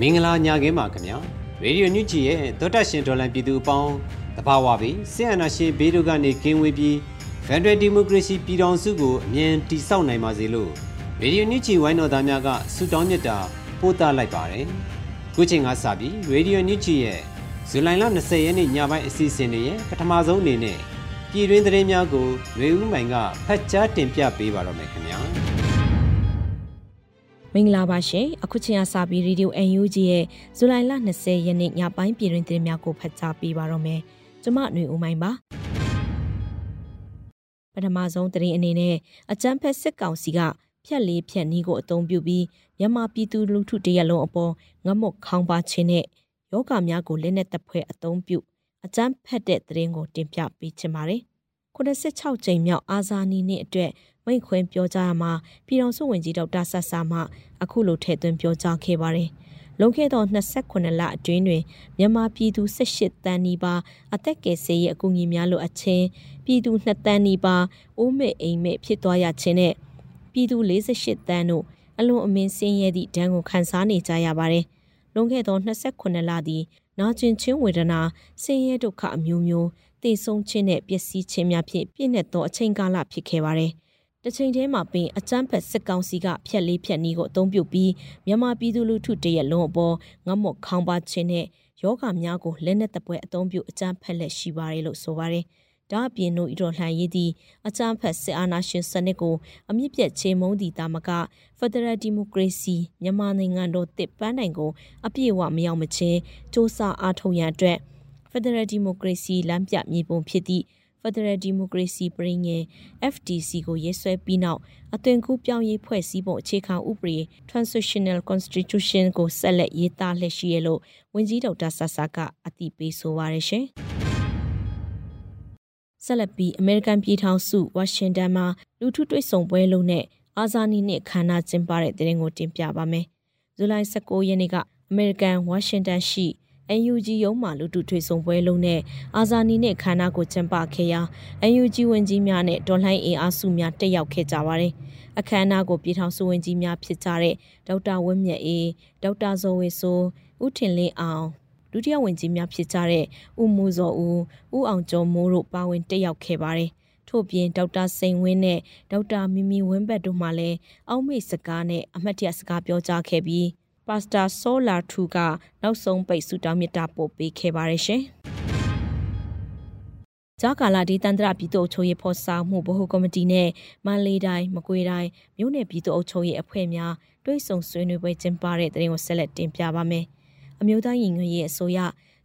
မင်္ဂလာညခင်းပါခင်ဗျာရေဒီယိုညူဂျီရဲ့သောတာရှင်ဒေါ်လန်ပြည်သူအပေါင်းတဘာဝပြီးဆီယနာရှင်ဘေးတို့ကနေကင်းဝေးပြီးဖက်ဒရယ်ဒီမိုကရေစီပြည်ထောင်စုကိုအမြန်တည်ဆောက်နိုင်ပါစေလို့ရေဒီယိုညူဂျီဝိုင်းတော်သားများကဆုတောင်းမြတ်တာပို့သလိုက်ပါတယ်ခုချိန်ကစပြီးရေဒီယိုညူဂျီရဲ့ဇူလိုင်လ20ရက်နေ့ညပိုင်းအစီအစဉ်တွေရဲ့ပထမဆုံးအနေနဲ့ပြည်တွင်းသတင်းများကိုရွေဦးမိုင်ကဖတ်ကြားတင်ပြပေးပါတော့မယ်ခင်ဗျာ မင်္ဂလာပါရှင်အခုချိန်ကစပြီးရေဒီယို UNG ရဲ့ဇူလိုင်လ20ရက်နေ့ညပိုင်းပြည်တွင်သတင်းများကိုဖတ်ကြားပေးပါတော့မယ်ကျွန်မຫນွေဦးမိုင်းပါပထမဆုံးသတင်းအနေနဲ့အကြမ်းဖက်စစ်ကောင်စီကဖြက်လေးဖြက်နီးကိုအုံပြုပြီးမြန်မာပြည်သူလူထုတရက်လုံးအပေါ်ငတ်မွတ်ခေါင်းပါခြင်းနဲ့ယောဂများကိုလက်နက်တပ်ဖွဲ့အုံပြုအကြမ်းဖက်တဲ့သတင်းကိုတင်ပြပေးချင်ပါတယ်86ကြိမ်မြောက်အာဇာနည်နေ့အတွက် မိန့်ခွန်းပြောကြားရမှာပြည်တော်စုဝင်ကြီးဒေါက်တာဆတ်ဆာမှအခုလိုထည့်သွင်းပြောကြားခဲ့ပါတယ်။လွန်ခဲ့သော28လအတွင်းတွင်မြန်မာပြည်သူ18တန်းနီးပါးအသက်ကယ်ဆယ်ရေးအကူအညီများလိုအပ်ခြင်းပြည်သူ2တန်းနီးပါးအိုးမဲ့အိမ်မဲ့ဖြစ်သွားရခြင်းနဲ့ပြည်သူ48တန်းတို့အလွန်အမင်းဆင်းရဲသည့်ဒဏ်ကိုခံစားနေကြရပါတယ်။လွန်ခဲ့သော28လသည်နာကျင်ချင်းဝေဒနာဆင်းရဲဒုက္ခအမျိုးမျိုးတည်ဆုံခြင်းနဲ့ပျက်စီးခြင်းများဖြင့်ပြည့်နှက်သောအချိန်ကာလဖြစ်ခဲ့ပါတယ်။ တချိန်တည်းမှာပင်အကြမ်းဖက်စစ်ကောင်စီကဖျက်လေးဖျက်နီးကိုအုံပြုတ်ပြီးမြန်မာပြည်သူလူထုတရက်လုံးအပေါ်ငတ်မော့ခေါင်းပါခြင်းနဲ့ယောဂများကိုလက်နက်တပွဲအုံပြုတ်အကြမ်းဖက်လက်ရှိပါတယ်လို့ဆိုပါတယ်။ဒါအပြင်တို့ဤတော်လှန်ရေးသည့်အကြမ်းဖက်စစ်အာဏာရှင်စနစ်ကိုအမြင့်ပြတ်ချေမုန်းသည့်တာမကဖက်ဒရယ်ဒီမိုကရေစီမြန်မာနိုင်ငံတော်တစ်ပန်းတိုင်ကိုအပြည့်အဝမရောက်မချင်းစ조사အားထုတ်ရန်အတွက်ဖက်ဒရယ်ဒီမိုကရေစီလမ်းပြမြေပုံဖြစ်သည့် Federal Democracy ပြည်ငယ် FDC ကိုရေးဆွဲပြီးနောက်အသွင်ကူးပြောင်းရေးဖွဲ့စည်းပုံအခြေခံဥပဒေ Transitional Constitution ကိုဆက်လက်ရေးသားလှည့်ရှိရလို့ဝန်ကြီးဒေါက်တာဆဆာကအသိပေးဆိုပါရရှင်။ဆက်လက်ပြီးအမေရိကန်ပြည်ထောင်စုဝါရှင်တန်မှာလူထုတွေ့ဆုံပွဲလုံးနဲ့အာဇာနည်နေ့ခမ်းနားကျင်းပတဲ့တဲ့ရင်ကိုတင်ပြပါမယ်။ဇူလိုင်19ရက်နေ့ကအမေရိကန်ဝါရှင်တန်ရှိ NUG ရုံးမှလူထုထွေဆုံပွဲလုံးနဲ့အာဇာနည်နဲ့ခန္ဓာကိုကျင်းပခဲ့ရာ NUG ဝင်ကြီးများနဲ့ဒေါ်လှိုင်းအင်အားစုများတက်ရောက်ခဲ့ကြပါတယ်။အခမ်းအနားကိုပြည်ထောင်စုဝင်ကြီးများဖြစ်ကြတဲ့ဒေါက်တာဝင်းမြတ်အေးဒေါက်တာဇော်ဝေဆိုးဦးထင်လင်းအောင်ဒုတိယဝင်ကြီးများဖြစ်ကြတဲ့ဦးမူဇော်ဦးဦးအောင်ကျော်မိုးတို့ပါဝင်တက်ရောက်ခဲ့ပါတယ်။ထို့ပြင်ဒေါက်တာစိန်ဝင်းနဲ့ဒေါက်တာမီမီဝင်းဘတ်တို့မှလည်းအောက်မေ့စကားနဲ့အမှတ်တရစကားပြောကြားခဲ့ပြီး ပါစတာဆိုလာထူကနောက်ဆုံးပိတ်ဆုတောင်းမြတ်တာပို့ပေးခဲ့ပါတယ်ရှင်။ကြာကာလာဒီတန္တရပြည်သူ့အုပ်ချုပ်ရေးဖော်ဆောင်မှုဗဟိုကော်မတီနဲ့မန္တလေးတိုင်းမကွေးတိုင်းမြို့နယ်ပြည်သူ့အုပ်ချုပ်ရေးအဖွဲ့များတွဲဆုံဆွေးနွေးပွဲကျင်းပတဲ့တဲ့ရင်ကိုဆက်လက်တင်ပြပါမယ်။အမျိုးသားညီညွတ်ရေးအစိုးရ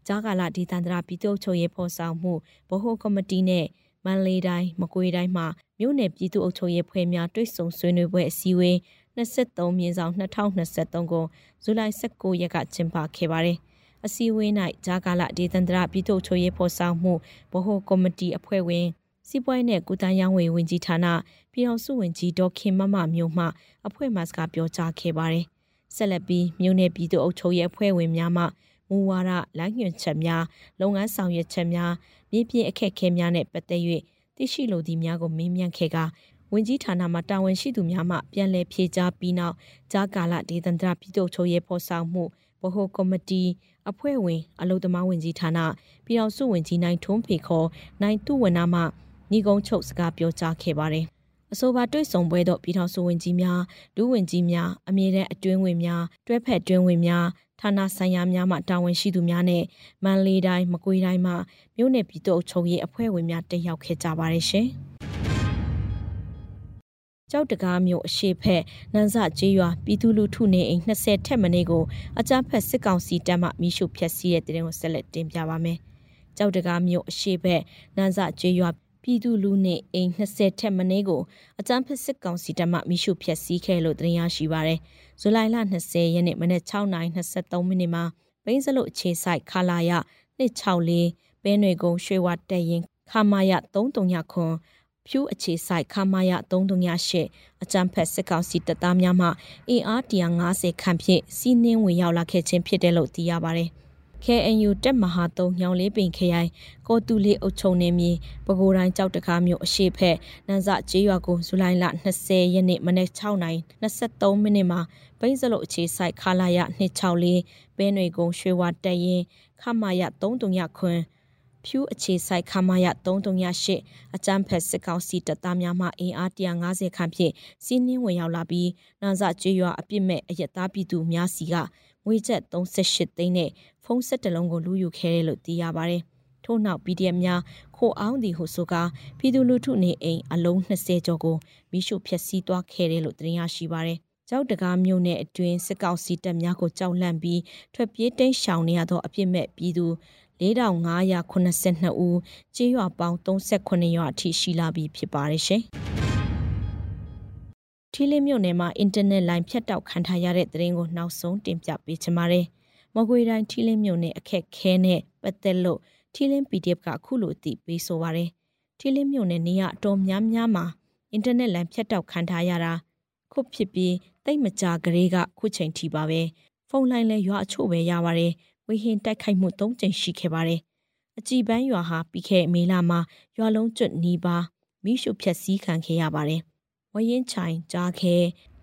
ကြာကာလာဒီတန္တရပြည်သူ့အုပ်ချုပ်ရေးဖော်ဆောင်မှုဗဟိုကော်မတီနဲ့မန္တလေးတိုင်းမကွေးတိုင်းမှာမြို့နယ်ပြည်သူ့အုပ်ချုပ်ရေးဖွဲ့များတွဲဆုံဆွေးနွေးပွဲအစည်းအဝေး 23မြင်းဆောင်2023ကိုဇူလိုင်19ရက်ကကျင်းပခဲ့ပါတယ်။အစည်းအဝေး၌ဂျာကာလဒေသန္တရပြည်သူ့ချိုးရေးဖော်ဆောင်မှုဗဟိုကော်မတီအဖွဲ့ဝင်စီးပွားရေးနဲ့ကုသရေးဝန်ဝင်ကြီးဌာနပြည်အောင်စုဝင်ကြီးဒေါခင်မမမျိုးမှအဖွဲ့မှစကားပြောကြားခဲ့ပါတယ်။ဆက်လက်ပြီးမြို့နယ်ပြည်သူ့အုပ်ချုပ်ရေးအဖွဲ့ဝင်များမှမူဝါဒလမ်းညွှန်ချက်များလုပ်ငန်းဆောင်ရွက်ချက်များမြေပြင်အခက်အခဲများနဲ့ပတ်သက်၍သိရှိလိုသည့်များကိုမေးမြန်းခဲ့က ဝင်ကြီးဌာနမှတာဝန်ရှိသူများမှပြန်လည်ဖြေကြားပြီးနောက်ဂျာကာလဒေသန္တရပြည်သူ့ချုပ်ရေးဖော်ဆောင်မှုဗဟိုကော်မတီအဖွဲ့ဝင်အလုသမားဝင်ကြီးဌာနပြည်အောင်စုဝင်ကြီးနိုင်ထွန်းဖေခေါ်နိုင်သူဝနာမှညီကုန်းချုပ်စကားပြောကြားခဲ့ပါတယ်အဆိုပါတွေ့ဆုံပွဲသို့ပြည်ထောင်စုဝန်ကြီးများဒုဝန်ကြီးများအမြဲတမ်းအတွင်းဝင်များတွဲဖက်တွင်းဝင်များဌာနဆိုင်ရာများမှတာဝန်ရှိသူများနဲ့မန္တလေးတိုင်းမကွေးတိုင်းမှမြို့နယ်ပြည်သူ့အုပ်ချုပ်ရေးအဖွဲ့ဝင်များတက်ရောက်ခဲ့ကြပါတယ်ရှင်။ ကြောက်တကားမျိုးအရှိဖက်နန်းစကျေးရွာပြည်သူလူထုနေအိမ်20ထက်မနည်းကိုအကြမ်းဖက်စစ်ကောင်စီတပ်မှမိရှုဖျက်ဆီးတဲ့တဲ့ရင်ကိုဆက်လက်တင်ပြပါမယ်။ကြောက်တကားမျိုးအရှိဖက်နန်းစကျေးရွာပြည်သူလူနေအိမ်20ထက်မနည်းကိုအကြမ်းဖက်စစ်ကောင်စီတပ်မှမိရှုဖျက်ဆီးခဲ့လို့တင်ရရှိပါရယ်။ဇူလိုင်လ20ရက်နေ့မနေ့6:23မိနစ်မှာဘိန်းစလုတ်အခြေဆိုင်ခလာရ264ပဲနွေကုန်းရွှေဝတက်ရင်ခမာယ339ခွန် ဖြူအခြေဆိုင်ခမာယ338အကြမ်းဖက်စစ်ကောင်စီတပ်သားများမှအင်အား150ခန့်ဖြင့်စီးနှင်းဝင်ရောက်လာခဲ့ခြင်းဖြစ်တယ်လို့သိရပါတယ်။ KNU တက်မဟာ3ညောင်လေးပင်ခရိုင်ကောတူလေးအုပ်ချုပ်နေမြေပဲခူးတိုင်းကြောက်တကားမြို့အရှိဖက်နန်းစကျေးရွာကိုဇူလိုင်လ20ရက်နေ့မနက်6နိုင်23မိနစ်မှာဘိန်းစလုတ်အခြေဆိုင်ခလာရ264ပဲနွေကုန်းရွှေဝါတက်ရင်ခမာရ339ခွန်း ဖြူအခြေဆိုင်ခမာယ338အကြမ်းဖက်စစ်ကောင်စီတပ်သားများမှအင်အား150ခန့်ဖြင့်စီးနှင်းဝင်ရောက်လာပြီးနာဇကျွေးရွာအပြစ်မဲ့အယက်သားပြည်သူများစီကငွေကျပ်38သိန်းနဲ့ဖုန်းဆက်တလုံးကိုလူယူခဲ့တယ်လို့သိရပါတယ်။ထို့နောက် PDF များခိုအောင်သည်ဟုဆိုကာပြည်သူလူထုနေအိမ်အလုံး20ကျော်ကိုမိရှုဖျက်ဆီးသွားခဲ့တယ်လို့တင်ရရှိပါတယ်။ကြောက်တကားမြို့နယ်အတွင်းစစ်ကောင်စီတပ်များကိုကြောက်လန့်ပြီးထွက်ပြေးတိမ်းရှောင်နေရသောအပြစ်မဲ့ပြည်သူ 4582ဦးကျေးရွာပေါင်း38ရွာအထိရှိလာပြီဖြစ်ပါတယ်ရှင်။ထီလင်းမြို့နယ်မှာအင်တာနက်လိုင်းဖြတ်တောက်ခံထားရတဲ့သတင်းကိုနောက်ဆုံးတင်ပြပေးချင်ပါတယ်။မကွေတိုင်းထီလင်းမြို့နယ်အခက်ခဲနဲ့ပတ်သက်လို့ထီလင်း PDF ကအခုလိုအသိပေးဆိုပါရယ်။ထီလင်းမြို့နယ်နေရအတော်များများမှာအင်တာနက်လိုင်းဖြတ်တောက်ခံထားရတာခုဖြစ်ပြီးတိတ်မကြကလေးကခုချိန်ထိပါပဲ။ဖုန်းလိုင်းလဲရွာအချို့ပဲရပါတယ်။ ဝေဟင်တိုက်ခိုက်မှု၃ကြိမ်ရှိခဲ့ပါတယ်။အကြည်ပန်းရွာဟာပြီးခဲ့မေလမှာရွာလုံးကျွတ်နီးပါမိရှုဖြက်စီးခံခဲ့ရပါတယ်။ဝရင်ချိုင်ကြားခဲ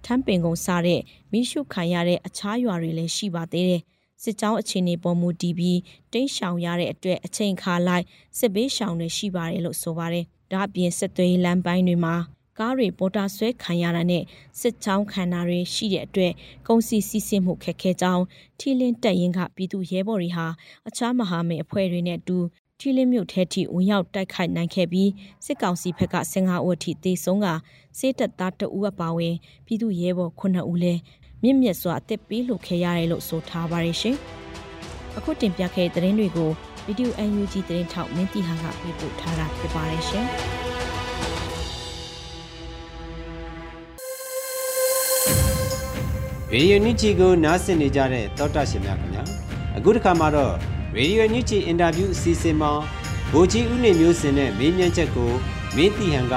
ထမ်းပင်ကုန်းစားတဲ့မိရှုခံရတဲ့အခြားရွာတွေလည်းရှိပါသေးတယ်စစ်ကြောင်းအခြေအနေပေါ်မူတည်ပြီးတိန့်ရှောင်ရတဲ့အတွက်အချိန်ခါလိုက်စစ်ဘေးရှောင်တွေရှိပါတယ်လို့ဆိုပါတယ်ဒါအပြင်စစ်သွေးလမ်းပိုင်းတွေမှာ ကားတွေပေါ်တာဆွဲခံရတာနဲ့စစ်ချောင်းခံတာတွေရှိတဲ့အတွက်ကုန်စည်စီးဆင်းမှုခက်ခဲကြောင်းထီလင်းတက်ရင်ကပြည်သူရဲဘော်တွေဟာအခြားမဟာမိတ်အဖွဲ့တွေနဲ့အတူထီလင်းမြို့ထဲထိဝင်ရောက်တိုက်ခိုက်နိုင်ခဲ့ပြီးစစ်ကောင်စီဘက်က15ဦးအထိသေဆုံးကစေးတပ်သားတအူးအပါဝင်ပြည်သူရဲဘော်9ဦးလည်းမြင့်မြတ်စွာအသက်ပေးလှခဲ့ရတယ်လို့ဆိုထားပါတယ်ရှင်။အခုတင်ပြခဲ့တဲ့သတင်းတွေကိုဗီဒီယို UNG သတင်းထောက်မင်းတီဟာကပြပို့ထားတာဖြစ်ပါတယ်ရှင်။ ရေဒီယိုညူချီကိုနားဆင်နေကြတဲ့တောတာရှင်များခင်ဗျာအခုတစ်ခါမှာတော့ရေဒီယိုညူချီအင်တာဗျူးအစီအစဉ်မှာဗိုလ်ကြီးဦးနေမျိုးစင်နဲ့မေးမြန်းချက်ကိုမင်းတီဟန်က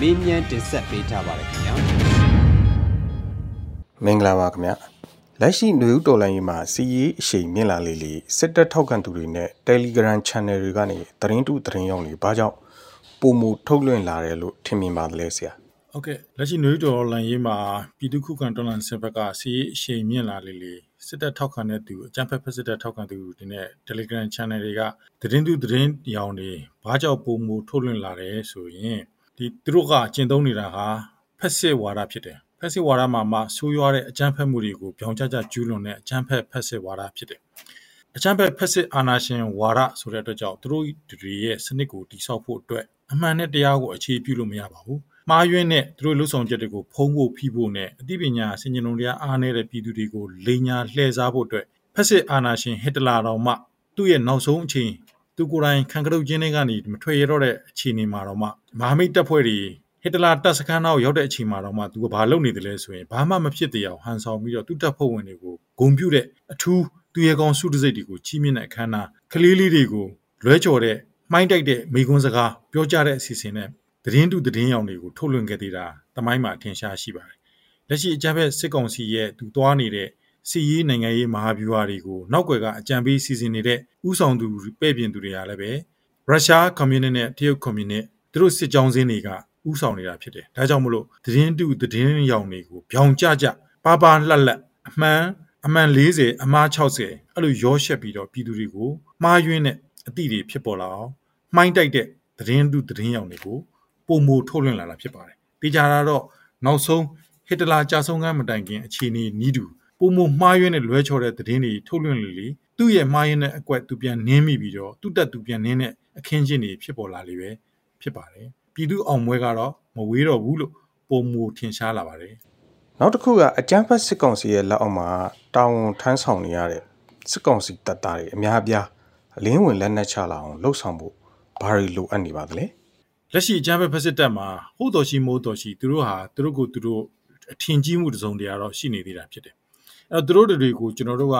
မေးမြန်းတင်ဆက်ပေးထားပါတယ်ခင်ဗျာမင်္ဂလာပါခင်ဗျာလက်ရှိຫນွေဦးတော်လိုင်းရေးမှာစီရေးအရှိန်မြင့်လာလေလေစစ်တပ်ထောက်ခံသူတွေနဲ့ Telegram Channel တွေကနေသတင်းတုသတင်းရောက်နေဘာကြောင့်ပုံမူထုတ်လွှင့်လာတယ်လို့ထင်မြင်ပါတယ်ဆရာ ဟုတ်ကဲ့လက်ရှိຫນွေဦးတော်လိုင်းရေးမှာပြည်သူခုခံတော်လှန်စစ်ဘက်ကစီရေးအရှိန်မြင့်လာလေလေစစ်တပ်ထောက်ခံတဲ့သူအကြမ်းဖက်ဖက်စစ်တပ်ထောက်ခံသူတွေနဲ့ Telegram Channel တွေကသတင်းတုသတင်းရောင်တွေဘာကြောင့်ပုံမူထုတ်လွှင့်လာတယ်ဆိုရင်ဒီသူတို့ကကျင့်သုံးနေတာဟာဖက်စစ်ဝါဒဖြစ်တယ်ဖက်စစ်ဝါဒမှာမှဆိုးရွားတဲ့အကြမ်းဖက်မှုတွေကိုပြောင်းကျကျကျူးလွန်တဲ့အကြမ်းဖက်ဖက်စစ်ဝါဒဖြစ်တယ်အကြမ်းဖက်ဖက်စစ်အာဏာရှင်ဝါဒဆိုတဲ့အတွက်ကြောင့်သူတို့တွေရဲ့စနစ်ကိုတိဆောက်ဖို့အတွက်အမှန်နဲ့တရားကိုအခြေပြုလို့မရပါဘူး မှားယွင်းတဲ့သူတို့လှုပ်ဆောင်ချက်တွေကိုဖုံးဖို့ဖိဖို့နဲ့အသိပညာစင်ကြင်လုံးတရားအားနည်းတဲ့ပြည်သူတွေကိုလိန်ညာလှည့်စားဖို့အတွက်ဖက်စစ်အာဏာရှင်ဟစ်တလာတော်မှသူ့ရဲ့နောက်ဆုံးအချိန်သူကိုယ်တိုင်ခံကရုတ်ချင်းတွေကနေမထွက်ရတော့တဲ့အခြေအနေမှာတော့မှမဟာမိတ်တပ်ဖွဲ့တွေဟစ်တလာတပ်စခန်းနောက်ရောက်တဲ့အချိန်မှာတော့မှသူကဘာလုပ်နေတယ်လဲဆိုရင်ဘာမှမဖြစ်တဲ့အောင်ဟန်ဆောင်ပြီးတော့သူ့တပ်ဖွဲ့ဝင်တွေကိုဂုံပြုတ်တဲ့အထူးသူရဲကောင်းစုတစိတ်တွေကိုချီးမြှင့်တဲ့အခမ်းအနားကလေးလေးတွေကိုလွဲကြော်တဲ့မှိုင်းတိုက်တဲ့မိကွန်းစကားပြောကြတဲ့အစီအစဉ်နဲ့ သတင်းတူသတင်းရောင်တွေကိုထုတ်လွှင့်ခဲ့သေးတာတမိုင်းမှာထင်ရှားရှိပါတယ်။လက်ရှိအကြမ်းဖက်စစ်ကောင်စီရဲ့သူသွားနေတဲ့စီရေးနိုင်ငံရေးမဟာဗျူဟာတွေကိုနောက်ွယ်ကအကြံပေးစီစဉ်နေတဲ့ဥဆောင်သူပဲ့ပြင်သူတွေကလည်းပဲရုရှားကွန်မြူနစ်နဲ့တရုတ်ကွန်မြူနစ်သူတို့စစ်ကြောင်းစင်းတွေကဥဆောင်နေတာဖြစ်တယ်။ဒါကြောင့်မလို့သတင်းတူသတင်းရောင်တွေကိုပြောင်ကြကြပါပါလှက်လက်အမှန်အမှန်40အမှား60အဲ့လိုရောရှက်ပြီးတော့ပြည်သူတွေကိုမှားယွင်းတဲ့အသည့်တွေဖြစ်ပေါ်လာအောင်မှိုင်းတိုက်တဲ့သတင်းတူသတင်းရောင်တွေကို ပုံမူထုတ်လွှင့်လာတာဖြစ်ပါတယ်တေချာတာတော့နောက်ဆုံးဟစ်တလာကြာဆုံးကမ်းမတိုင်ခင်အခြေအနေနီးတူပုံမမှားရွေးနဲ့လွဲချော်တဲ့သတင်းတွေထုတ်လွှင့်လေလေသူ့ရဲ့မှားယွင်းတဲ့အကွက်သူပြန်နင်းမိပြီးတော့သူ့တက်သူပြန်နင်းတဲ့အခင်းချင်းတွေဖြစ်ပေါ်လာလေပဲဖြစ်ပါတယ်ပြည်သူအောင်မွဲကတော့မဝေးတော့ဘူးလို့ပုံမူထင်ရှားလာပါတယ်နောက်တစ်ခုကအကြမ်းဖက်စစ်ကောင်စီရဲ့လက်အောက်မှာတာဝန်ထမ်းဆောင်နေရတဲ့စစ်ကောင်စီတပ်သားတွေအများအပြားအလင်းဝင်လက်နက်ချလာအောင်လှုပ်ဆောင်ဖို့ဘာတွေလိုအပ်နေပါသလဲ လက်ရှိအကြမ်းဖက်ဖက်စစ်တပ်မှာဟုတ်တော်ရှိမိုးတော်ရှိသူတို့ဟာသူတို့ကိုသူတို့အထင်ကြီးမှုတစ်စုံတရာတော့ရှိနေသေးတာဖြစ်တယ်အဲ့တော့သူတို့တွေကိုကျွန်တော်တို့က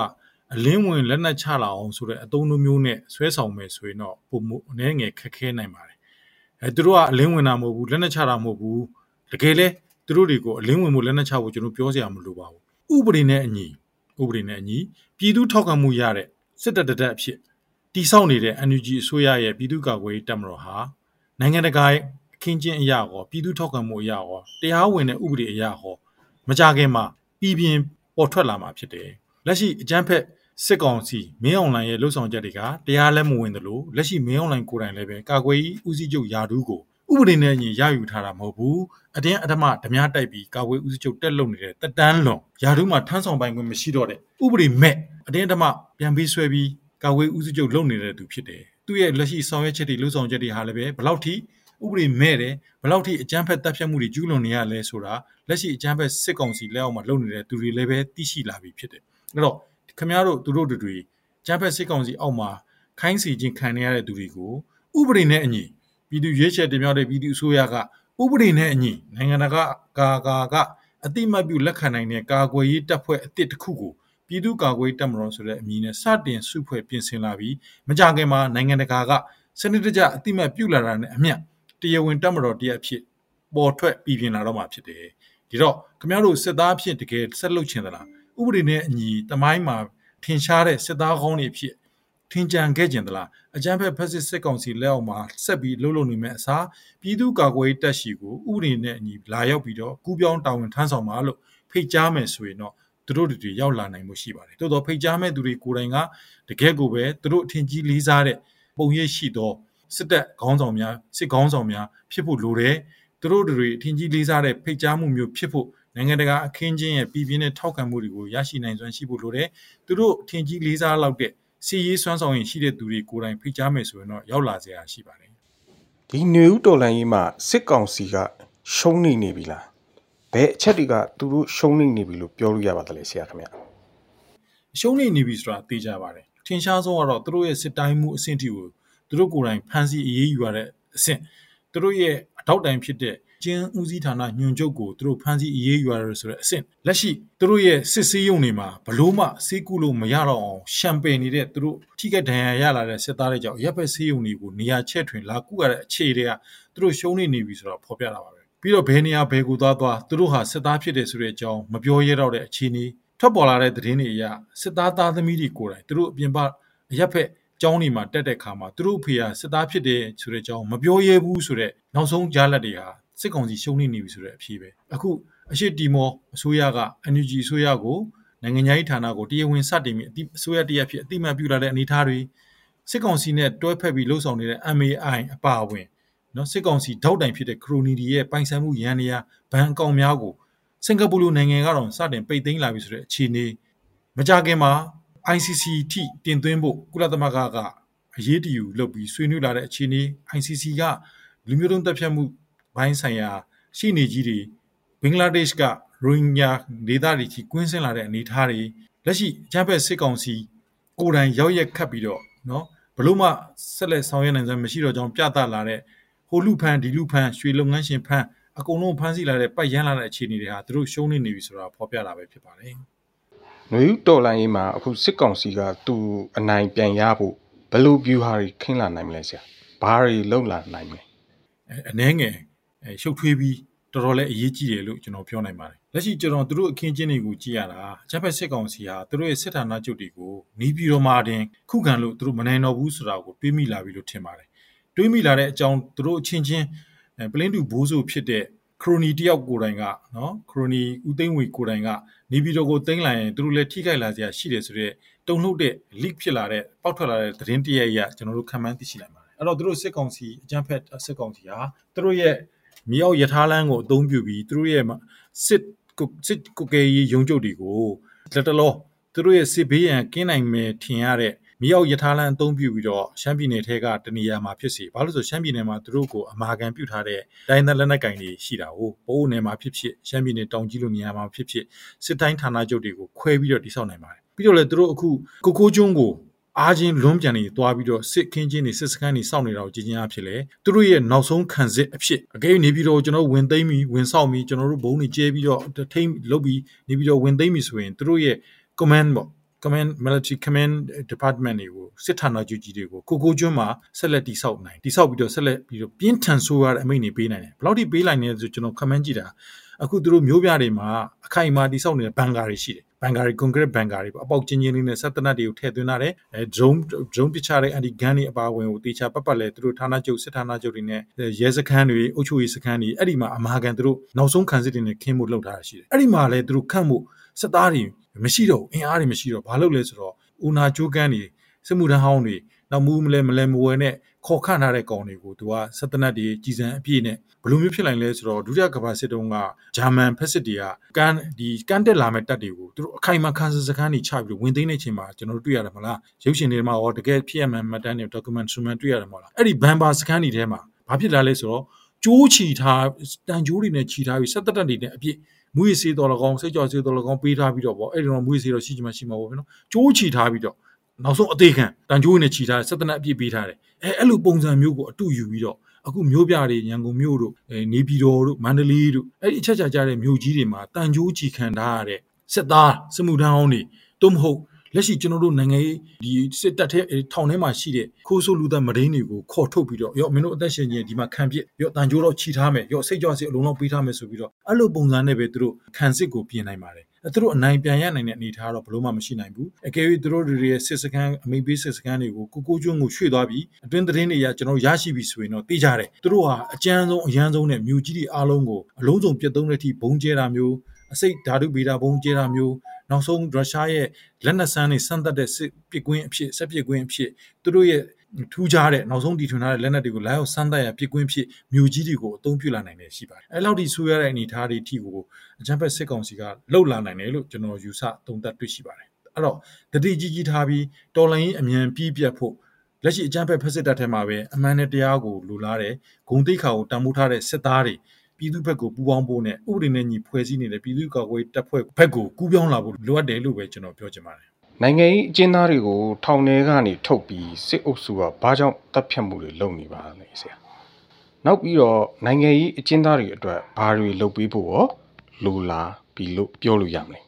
အလင်းဝင်လက်နက်ချလာအောင်ဆိုတဲ့အသုံးလိုမျိုးနဲ့ဆွဲဆောင်မယ်ဆိုရင်တော့ပုံမှုအနည်းငယ်ခက်ခဲနိုင်ပါတယ်အဲသူတို့ကအလင်းဝင်တာမဟုတ်ဘူးလက်နက်ချတာမဟုတ်ဘူးတကယ်လဲသူတို့တွေကိုအလင်းဝင်မှုလက်နက်ချဖို့ကျွန်တော်ပြောစရာမလိုပါဘူးဥပဒေနဲ့အညီဥပဒေနဲ့အညီပြည်သူထောက်ခံမှုရတဲ့စစ်တပ်တတက်အဖြစ်တိစောက်နေတဲ့ NUG အစိုးရရဲ့ပြည်သူ့ကာကွယ်ရေးတပ်မတော်ဟာ နိုင်ငံတကာအခင်းကျင်းအရာဟောပြည်သူထောက်ခံမှုအရာဟောတရားဝင်တဲ့ဥပဒေအရာဟောမကြခင်မှာပြည်ပြင်းပေါ်ထွက်လာမှာဖြစ်တယ်လက်ရှိအကြမ်းဖက်စစ်ကောင်စီမင်းအောင်လှိုင်ရဲ့လှုပ်ဆောင်ချက်တွေကတရားလက်မဝင်သလိုလက်ရှိမင်းအောင်လှိုင်ကိုယ်တိုင်လည်းပဲကာကွယ်ရေးဦးစီးချုပ်ယာဒူးကိုဥပဒေနဲ့အညီရယူထားတာမဟုတ်ဘူးအတင်းအဓမ္မဓမြတိုက်ပြီးကာကွယ်ဦးစီးချုပ်တက်လုံနေတဲ့တက်တန်းလွန်ယာဒူးမှာထမ်းဆောင်ပိုင်ခွင့်မရှိတော့တဲ့ဥပဒေမဲ့အတင်းအဓမ္မပြန်ပြီးဆွဲပြီးကာကွယ်ဦးစီးချုပ်လုပ်နေတဲ့သူဖြစ်တယ် သူရဲ့လက်ရှိဆောင်ရွက်ချက်တွေလှုပ်ဆောင်ချက်တွေဟာလည်းပဲဘလောက်ထိဥပဒေမဲ့တယ်ဘလောက်ထိအကြမ်းဖက်တပ်ဖြတ်မှုတွေကျူးလွန်နေရလဲဆိုတာလက်ရှိအကြမ်းဖက်စစ်ကောင်စီလက်အောက်မှာလုပ်နေတဲ့သူတွေလည်းပဲသိရှိလာပြီဖြစ်တယ်အဲ့တော့ခင်ဗျားတို့သူတို့တွေကျန်းဖက်စစ်ကောင်စီအောက်မှာခိုင်းစီခြင်းခံရတဲ့သူတွေကိုဥပဒေနဲ့အညီပြည်သူရွေးချယ်တင်မြှောက်တဲ့ပြည်သူအစိုးရကဥပဒေနဲ့အညီနိုင်ငံတကာကာကာကအတိမတ်ပြုလက်ခံနိုင်တဲ့ကာကွယ်ရေးတပ်ဖွဲ့အသစ်တစ်ခုကို ပြည်သူ့ကာကွယ်တပ်မတော်ဆိုတဲ့အမည်နဲ့စတင်စုဖွဲ့ပြင်ဆင်လာပြီးမကြခင်မှာနိုင်ငံတကာကစနစ်တကျအတိမတ်ပြုလာတာနဲ့အမျှတရားဝင်တပ်မတော်တရက်ဖြစ်ပေါ်ထွက်ပြည်ပြင်လာတော့မှာဖြစ်တယ်ဒီတော့ခင်ဗျားတို့စစ်သားဖြစ်တကယ်ဆက်လုပ်ချင်သလားဥပဒေနဲ့အညီတမိုင်းမှာထင်ရှားတဲ့စစ်သားကောင်းတွေဖြစ်ထင်ကြံခဲ့ကြင်သလားအကြမ်းဖက်ဖက်စစ်စစ်ကောင်စီလက်အောက်မှာဆက်ပြီးလှုပ်လှုပ်နေမဲ့အစားပြည်သူ့ကာကွယ်ရေးတပ်ရှိကိုဥပဒေနဲ့အညီလာရောက်ပြီးတော့ကူးပြောင်းတာဝန်ထမ်းဆောင်ပါလို့ဖိတ်ကြားမယ်ဆိုရင်တော့ သူတို့တွေရောက်လာနိုင်မှုရှိပါတယ်။တိုးတော့ဖိတ်ကြားမဲ့သူတွေကိုယ်တိုင်ကတကယ့်ကိုပဲသူတို့အထင်ကြီးလေးစားတဲ့ပုံရိပ်ရှိသောစစ်တပ်ခေါင်းဆောင်များစစ်ခေါင်းဆောင်များဖြစ်ဖို့လိုတယ်။သူတို့တွေအထင်ကြီးလေးစားတဲ့ဖိတ်ကြားမှုမျိုးဖြစ်ဖို့နိုင်ငံတကာအခင်းချင်းရဲ့ပြည်ပြင်းတဲ့ထောက်ခံမှုတွေကိုရရှိနိုင်စွမ်းရှိဖို့လိုတယ်။သူတို့ထင်ကြီးလေးစားလောက်တဲ့စီရေးစွမ်းဆောင်ရင်ရှိတဲ့သူတွေကိုယ်တိုင်ဖိတ်ကြားမယ်ဆိုရင်တော့ရောက်လာစရာရှိပါတယ်။ဒီနေဦးတော်လန်ကြီးမှာစစ်ကောင်စီကရှုံးနေနေပြီလား။ ဘယ်အချက်တွေကသူတို့ရှုံးနေနေပြီလို့ပြောလို့ရပါသလဲဆရာခင်ဗျ။ရှုံးနေနေပြီဆိုတာသိကြပါတယ်။ထင်ရှားဆုံးကတော့သူတို့ရဲ့စစ်တိုင်းမှုအဆင့်ထိကိုသူတို့ကိုယ်တိုင်ဖမ်းဆီးအရေးယူရတဲ့အဆင့်သူတို့ရဲ့အထောက်တိုင်ဖြစ်တဲ့ကျင်းဦးစီးဌာနညွှန်ချုပ်ကိုသူတို့ဖမ်းဆီးအရေးယူရတယ်ဆိုတဲ့အဆင့်လက်ရှိသူတို့ရဲ့စစ်ဆေးရုံတွေမှာဘလို့မှစေးကူလို့မရတော့အောင်ရှမ်ပယ်နေတဲ့သူတို့ထိခိုက်ဒဏ်ရာရလာတဲ့စစ်သားတွေကြောင့်ရပ်ဘက်ဆေးရုံတွေကိုနေရာချဲ့ထွင်လာကူရတဲ့အခြေတွေကသူတို့ရှုံးနေနေပြီဆိုတော့ဖော်ပြတာပါပဲ ပြီးတော့ဘယ်နေရာဘယ်ကိုသွားသွားသူတို့ဟာစစ်သားဖြစ်တယ်ဆိုတဲ့အကြောင်းမပြောရတော့တဲ့အခြေအနေထွက်ပေါ်လာတဲ့သတင်းတွေအရစစ်သားသားသမီးတွေကိုယ်တိုင်သူတို့အပြင်ပရပ်ဖက်ကျောင်းတွေမှာတက်တဲ့ခါမှာသူတို့ဖေဟာစစ်သားဖြစ်တယ်ဆိုတဲ့အကြောင်းမပြောရဲဘူးဆိုတဲ့နောက်ဆုံးကြားလက်တွေဟာစစ်ကောင်စီရှုံးနေနေပြီဆိုတဲ့အဖြေပဲအခုအရှိတီမောအစိုးရက NUG အစိုးရကိုနိုင်ငံခြားရေးဌာနကိုတရားဝင်စတင်ပြီးအစိုးရတရက်ဖြစ်အတိမတ်ပြုလာတဲ့အနေအထားတွေစစ်ကောင်စီနဲ့တွဲဖက်ပြီးလှုပ်ဆောင်နေတဲ့ MAI အပါအဝင် နော်စစ်ကောင်စီထောက်တိုင်ဖြစ်တဲ့ခရိုနီဒီရဲ့ပိုင်ဆိုင်မှုရန်နေရဘဏ်အကောင့်များကိုစင်ကာပူလိုနိုင်ငံကတော့စတင်ပိတ်သိမ်းလာပြီဆိုတဲ့အခြေအနေမကြခင်မှာ ICC ထိတင်သွင်းဖို့ကုလသမဂ္ဂကအရေးတယူလုပ်ပြီးဆွေးနွေးလာတဲ့အခြေအနေ ICC ကလူမျိုးတုံးတပ်ဖြတ်မှုဘိုင်းဆိုင်ရာရှိနေကြီးတွေဘင်္ဂလားဒေ့ရှ်ကရိုဟင်ဂျာဒေသတွေကြီးကွင်းဆင်းလာတဲ့အနေအထားတွေလက်ရှိအကြမ်းဖက်စစ်ကောင်စီကိုယ်တိုင်ရောက်ရက်ခတ်ပြီးတော့နော်ဘလို့မှဆက်လက်ဆောင်ရွက်နိုင်စမ်းမရှိတော့ကြောင်းပြသလာတဲ့ ဟိုလူဖန်ဒီလူဖန်ရွှေလုပ်ငန်းရှင်ဖန်အကုန်လုံးဖမ်းဆီးလာတဲ့ပတ်ရမ်းလာတဲ့အခြေအနေတွေဟာသူတို့ရှုံးနေနေပြီဆိုတာဖော်ပြတာပဲဖြစ်ပါတယ်။နွေဦးတော်လိုင်းရေးမှာအခုစစ်ကောင်စီကသူအနိုင်ပြန်ရဖို့ဘယ်လို view ဟာတွေခင်းလာနိုင်မလဲဆရာ။ဘာတွေလုံလာနိုင်မလဲ။အနှဲငယ်အဲရှုပ်ထွေးပြီးတော်တော်လေးအရေးကြီးတယ်လို့ကျွန်တော်ပြောနိုင်ပါတယ်လက်ရှိကျွန်တော်တို့အခင်းချင်းတွေကိုကြည့်ရတာအချက်ဖက်စစ်ကောင်စီဟာတို့ရဲ့စစ်ဌာနချုပ်တွေကိုနီးပြီးတော့မှတင်ခုခံလို့တို့မနိုင်တော့ဘူးဆိုတာကိုတွေးမိလာပြီလို့ထင်ပါတယ် တွေးမိလာတဲ့အကြောင်းတို့အချင်းချင်းပလင်းတူဘိုးဆိုဖြစ်တဲ့ခရိုနီတယောက်ကိုယ်တိုင်ကနော်ခရိုနီဦးသိန်းဝေကိုယ်တိုင်ကနေပြီးတော့ကိုသိန်းလိုက်ရင်တို့လည်းထိခိုက်လာစရာရှိတယ်ဆိုတော့တုံ့နှုတ်တဲ့ leak ဖြစ်လာတဲ့ပေါက်ထွက်လာတဲ့သတင်းတရရကျွန်တော်တို့ခံမှန်းသိရှိနိုင်ပါတယ်အဲ့တော့တို့စစ်ကောင်စီအကြမ်းဖက်စစ်ကောင်စီဟာတို့ရဲ့မြေအောက်ယထာလန်းကိုအသုံးပြုပြီးသူတို့ရဲ့စစ်စစ်ကုကေရေးရုံးချုပ်တွေကိုလက်တလောသူတို့ရဲ့စစ်ဘေးရန်ကင်းနိုင်မယ်ထင်ရတဲ့ မြေအောက်ယထာလန်းအသုံးပြုပြီးတော့ရှမ်းပြည်နယ်ထဲကတနေရာမှာဖြစ်စီဘာလို့ဆိုရှမ်းပြည်နယ်မှာသူတို့ကိုအမာခံပြုထားတဲ့တိုင်းသားလက်နက်ကင်တွေရှိတာကိုပိုးနယ်မှာဖြစ်ဖြစ်ရှမ်းပြည်နယ်တောင်ကြီးလိုနေရာမှာဖြစ်ဖြစ်စစ်တိုင်းဌာနချုပ်တွေကိုခွဲပြီးတော့တိစောက်နိုင်ပါတယ်ပြီးတော့လေသူတို့အခုကိုကိုကျွန်းကိုအားချင်းလွန်းပြန်နေသွားပြီးတော့စစ်ခင်းချင်းတွေစစ်စခန်းတွေစောင့်နေတာကိုကြည်ချင်းအဖြစ်လေသူတို့ရဲ့နောက်ဆုံးခံစစ်အဖြစ်အကဲနေပြီးတော့ကျွန်တော်ဝင်သိမ်းပြီးဝင်ဆောက်ပြီးကျွန်တော်တို့ဘုံတွေကျဲပြီးတော့ထိမ့်လုတ်ပြီးနေပြီးတော့ဝင်သိမ်းပြီးဆိုရင်သူတို့ရဲ့ command ပေါ့ command military command department တွေကိုစစ်ဌာနချုပ်ကြီးတွေကိုကိုကိုကျွန်းမှာဆက်လက်တိဆောက်နိုင်တိဆောက်ပြီးတော့ဆက်လက်ပြီးတော့ပြင်းထန်ဆိုးရတဲ့အမိန့်တွေပေးနိုင်တယ်ဘယ်လောက်ထိပေးနိုင်လဲဆိုကျွန်တော် comment ကြည့်တာအခုသူတို့မျိုးပြတွေမှာအခိုင်အမာတိဆောက်နေတဲ့ဘန်ကာတွေရှိတယ်ဘန်ကာတွေ concrete ဘန်ကာတွေပေါ့အပေါက်ချင်းချင်းလေးနဲ့ဆက်တနတ်တွေကိုထည့်သွင်းထားတယ်အဲ drone drone ပစ်ချတဲ့ anti gun တွေအပါအဝင်ကိုတေချာပတ်ပတ်လဲသူတို့ဌာနချုပ်စစ်ဌာနချုပ်တွေနဲ့ရဲစခန်းတွေအုပ်ချုပ်ရေးစခန်းတွေအဲ့ဒီမှာအမာခံသူတို့နောက်ဆုံးခံစစ်တွေနဲ့ခင်းဖို့လုပ်ထားတာရှိတယ်အဲ့ဒီမှာလဲသူတို့ခန့်ဖို့စစ်သားတွေ မရှိတော့အင်အားတွေမရှိတော့ဘာလုပ်လဲဆိုတော့ဦးနာကျိုးကန်းတွေစစ်မှုထမ်းဟောင်းတွေနောက်မူးမလဲမလဲမဝဲနဲ့ခေါ်ခန့်ထားတဲ့ကောင်တွေကိုသူကစက်တနတ်တွေကြီးစံအပြည့်နဲ့ဘယ်လိုမျိုးဖြစ်နိုင်လဲဆိုတော့ဒုတိယကမ္ဘာစစ်တုန်းကဂျာမန်ဖက်စစ်တွေကကန်ဒီကန်တက်လာမဲ့တပ်တွေကိုသူတို့အခိုင်အမာခန်းစခန်းတွေချပြီးဝင်သိမ်းနေချိန်မှာကျွန်တော်တို့တွေ့ရတယ်မလားရုပ်ရှင်တွေမှာရောတကယ်ဖြစ်ရမှန်မှတ်တမ်းတွေ document ဆွမှန်တွေ့ရတယ်မဟုတ်လားအဲ့ဒီဘန်ဘာစခန်းတွေထဲမှာဘာဖြစ်လာလဲဆိုတော့ကျိုးချီထားတန်ကျိုးတွေနဲ့ချီထားပြီးစက်တတက်တွေနဲ့အပြည့် မွေးစေးတော်လကောင်စိတ်ကြောစေးတော်လကောင်ပေးထားပြီးတော့ဗောအဲ့ဒီတော့မွေးစေးတော့ရှိချင်မှရှိမှာပေါ့ဗျနော်ကျိုးချီထားပြီးတော့နောက်ဆုံးအသေးခံတန်ကျိုးနဲ့ချီထားစက်တနက်အပြည့်ပေးထားတယ်အဲအဲ့လိုပုံစံမျိုးကိုအတူယူပြီးတော့အခုမြို့ပြတွေရန်ကုန်မြို့တို့နေပြည်တော်တို့မန္တလေးတို့အဲ့ဒီအချက်ချာကြတဲ့မြို့ကြီးတွေမှာတန်ကျိုးချီခံထားရတဲ့စစ်သားစစ်မှုထမ်းဟောင်းတွေတုံးမဟုတ် လက်ရှိကျွန်တော်တို့နိုင်ငံရေးဒီစစ်တပ်ထဲထောင်ထဲမှာရှိတဲ့ခိုးဆိုးလူသက်မဒိန်းတွေကိုခေါ်ထုတ်ပြီးတော့ရော့မင်းတို့အသက်ရှင်ကြီးဒီမှာခံပြစ်ရော့တန်ကြိုးတော့ခြိထားမယ်ရော့စိတ်ကြွစီအလုံးလုံးပေးထားမယ်ဆိုပြီးတော့အဲ့လိုပုံစံနဲ့ပဲသူတို့ခံစစ်ကိုပြင်နိုင်ပါတယ်အဲသူတို့အနိုင်ပြန်ရနိုင်တဲ့အနေအထားတော့ဘလို့မှမရှိနိုင်ဘူးအကယ်၍သူတို့တွေရဲ့စစ်စခန်းအမိပေးစစ်စခန်းတွေကိုကိုကိုကျွန်းကိုရွှေ့သွားပြီးအတွင်းသတင်းတွေရကျွန်တော်ရရှိပြီဆိုရင်တော့သိကြတယ်သူတို့ဟာအကြမ်းဆုံးအရန်ဆုံးနဲ့မြို့ကြီးတွေအားလုံးကိုအလုံးစုံပြတ်သုံးတဲ့အထိဘုံကျဲတာမျိုးအစိတ်ဓာတုဗေဒဘုံကျဲတာမျိုး နောက်ဆုံးရုရှားရဲ့လက်နက်ဆန်းတွေဆန့်သက်တဲ့စစ်ပစ်ကွင်းအဖြစ်ဆက်ပစ်ကွင်းအဖြစ်သူတို့ရဲ့ထူးခြားတဲ့နောက်ဆုံးတည်ထွင်ထားတဲ့လက်နက်တွေကိုလာရောက်ဆန်းသက်ရပစ်ကွင်းဖြစ်မြို့ကြီးတွေကိုအသုံးပြုလာနိုင်တယ်ရှိပါတယ်အဲလောက်ဒီဆိုရတဲ့အနေအထားတွေအထိကိုအကြံဖက်စစ်ကောင်စီကလှုပ်လာနိုင်တယ်လို့ကျွန်တော်ယူဆသုံးသပ်တွေ့ရှိပါတယ်အဲ့တော့တတိကြီးကြီးထားပြီးတော်လိုင်းအမြန်ပြည့်ပြတ်ဖို့လက်ရှိအကြံဖက်ဖက်စစ်တပ်ထဲမှာပဲအမှန်နဲ့တရားကိုလူလာတဲ့ဂုံတိတ်ခါကိုတန်ဖိုးထားတဲ့စစ်သားတွေ ပြည်သူဘက်ကိုပူးပေါင်းဖို့နဲ့ဥပဒေနဲ့ညီဖွဲ့စည်းနေတဲ့ပြည်သူ့ကာကွယ်တပ်ဖွဲ့ဘက်ကိုကူးပြောင်းလာဖို့လိုအပ်တယ်လို့ပဲကျွန်တော်ပြောချင်ပါတယ်နိုင်ငံရေးအကျဉ်းသားတွေကိုထောင်ထဲကနေထုတ်ပြီးစစ်အုပ်စုကဘာကြောင့်တပ်ဖြတ်မှုတွေလုပ်နေပါလဲဆရာနောက်ပြီးတော့နိုင်ငံရေးအကျဉ်းသားတွေအတွက်ဘာတွေလုပ်ပေးဖို့ရောလိုလားပြီးလို့ပြောလို့ရမလဲ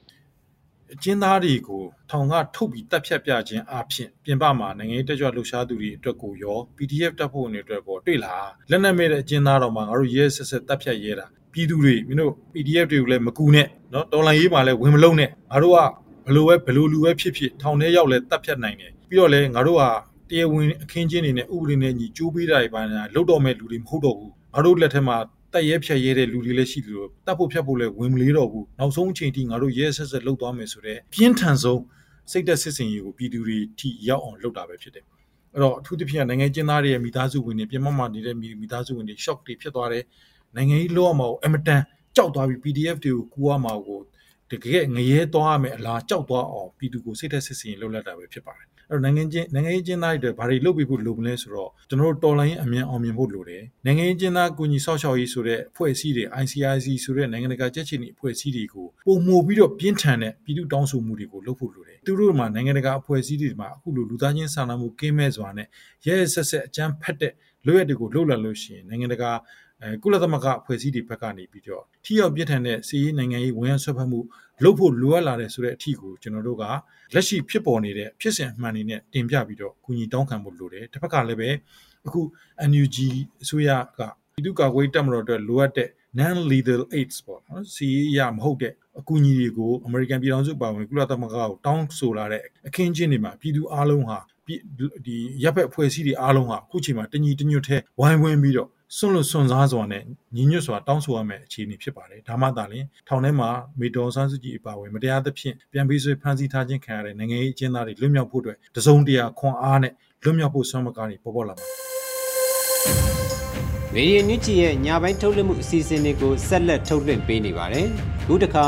အကျဉ်းသားတွေကိုထောင်ကထုတ်ပြီးတပ်ဖြတ်ပြခြင်းအဖြစ်ပြင်ပမှာနိုင်ငံရေးတက်ကြွလှုပ်ရှားသူတွေအတွက်ကိုရော PDF တပ်ဖွဲ့ဝင်တွေအတွက်ကိုတွေ့လာလက်နက်မဲ့တဲ့အကျဉ်းသားတော်မှာငါတို့ရဲဆက်ဆက်တပ်ဖြတ်ရဲတာပြည်သူတွေမင်းတို့ PDF တွေကိုလည်းမကူနဲ့เนาะတော်လိုင်းရေးမှာလည်းဝင်မလုံးနဲ့ငါတို့ကဘလို့ပဲဘလို့လူပဲဖြစ်ဖြစ်ထောင်ထဲရောက်လဲတပ်ဖြတ်နိုင်တယ်ပြီးတော့လဲငါတို့ကတရားဝင်အခင်းချင်းတွေနဲ့ဥပဒေနဲ့ညီကြိုးပေးတာတွေပါညာလုတ်တော့မဲ့လူတွေမဟုတ်တော့ဘူးငါတို့လက်ထက်မှာ တက်ရဲဖြတ်ရဲတဲ့လူတွေလည်းရှိတယ်လို့တပ်ဖို့ဖြတ်ဖို့လည်းဝင်မလေးတော့ဘူးနောက်ဆုံးအချိန်ထိငါတို့ရဲဆက်ဆက်လှုပ်သွားမယ်ဆိုတော့ပြင်းထန်ဆုံးစိတ်သက်စစ်စင်ရေးကိုပြည်သူတွေထိရောက်အောင်လုပ်တာပဲဖြစ်တယ်အဲ့တော့အထူးသဖြင့်နိုင်ငံကျင်းသားတွေရဲ့မိသားစုဝင်တွေပြင်မမှာနေတဲ့မိသားစုဝင်တွေ shock တွေဖြစ်သွားတယ်နိုင်ငံရေးလောရမှာကိုအမတန်ကြောက်သွားပြီး PDF တွေကိုကူရမှာကိုတကယ်ငရဲသွားရမယ်အလားကြောက်သွားအောင်ပြည်သူကိုစိတ်သက်စစ်စင်လှုပ်လက်တာပဲဖြစ်ပါတယ်အဲ့ တော့နိုင်ငံချင်းနိုင်ငံရေးကျင်းသားတွေဘာတွေလုပ်ပြီးဖို့လိုမလဲဆိုတော့ကျွန်တော်တို့တော်လိုင်းအမြန်အောင်မြင်ဖို့လိုတယ်နိုင်ငံရေးကျင်းသားကိုညီဆောက်ရှောက်ရေးဆိုတဲ့အဖွဲ့အစည်းတွေ ICIC ဆိုတဲ့နိုင်ငံတကာကြက်ချင်အဖွဲ့အစည်းတွေကိုပုံမှုပြီးတော့ပြင်းထန်တဲ့ပြည်သူတောင်းဆိုမှုတွေကိုလုပ်ဖို့လိုတယ်သူတို့မှာနိုင်ငံတကာအဖွဲ့အစည်းတွေမှာအခုလိုလူသားချင်းစာနာမှုကင်းမဲ့စွာနဲ့ရဲရဲဆက်ဆက်အကြမ်းဖက်တဲ့လွရက်တွေကိုလှုပ်လာလို့ရှိရင်နိုင်ငံတကာ အဲကုလသမဂ္ဂအဖွဲ့အစည်းတွေဘက်ကနေပြီးတော့ထိရောက်ပြစ်ထန်တဲ့စီးရေးနိုင်ငံရေးဝန်ရဆွဲဖက်မှုလုပ်ဖို့လိုအပ်လာတဲ့ဆိုတဲ့အထီကိုကျွန်တော်တို့ကလက်ရှိဖြစ်ပေါ်နေတဲ့ဖြစ်စဉ်အမှန်တွေနဲ့တင်ပြပြီးတော့ကူညီတောင်းခံဖို့လိုတယ်တစ်ဖက်ကလည်းပဲအခု NUG အစိုးရကပြည်သူ့ကာကွယ်တပ်မတော်အတွက်လိုအပ်တဲ့ non lethal aids ပေါ့နော်စီးရမဟုတ်တဲ့အကူအညီတွေကို American ပြည်ထောင်စုပါဝင်ကုလသမဂ္ဂကိုတောင်းဆိုလာတဲ့အခင်းချင်းတွေမှာပြည်သူအလုံးဟာဒီရပ်ဖက်အဖွဲ့အစည်းတွေအားလုံးဟာအခုချိန်မှာတညီတညွတ်ထဲဝိုင်းဝန်းပြီးတော့ စွန့်လွတ်စွန့်စားစွာနဲ့ညီညွတ်စွာတောင်းဆိုရမယ့်အခြေအနေဖြစ်ပါတယ်ဒါမှသာလျှင်ထောင်ထဲမှာမေတော်ဆန်းစုကြည်အပါအဝင်မတရားသဖြင့်ပြန်ပြီးဆွေးဖမ်းဆီးထားခြင်းခံရတဲ့နိုင်ငံရေးအကျဉ်းသားတွေလွတ်မြောက်ဖို့အတွက်တစုံတရာခွန်အားနဲ့လွတ်မြောက်ဖို့ဆွမ်းမကားတွေပေါ်ပေါ်လာပါရေဒီယိုညူချီရဲ့ညပိုင်းထုတ်လွှင့်မှုအစီအစဉ်တွေကိုဆက်လက်ထုတ်လွှင့်ပေးနေပါတယ်။ခုတစ်ခါ